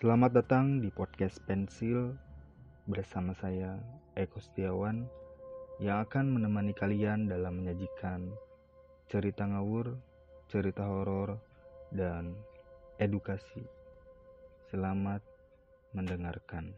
Selamat datang di podcast Pensil bersama saya Eko Setiawan yang akan menemani kalian dalam menyajikan cerita ngawur, cerita horor, dan edukasi. Selamat mendengarkan.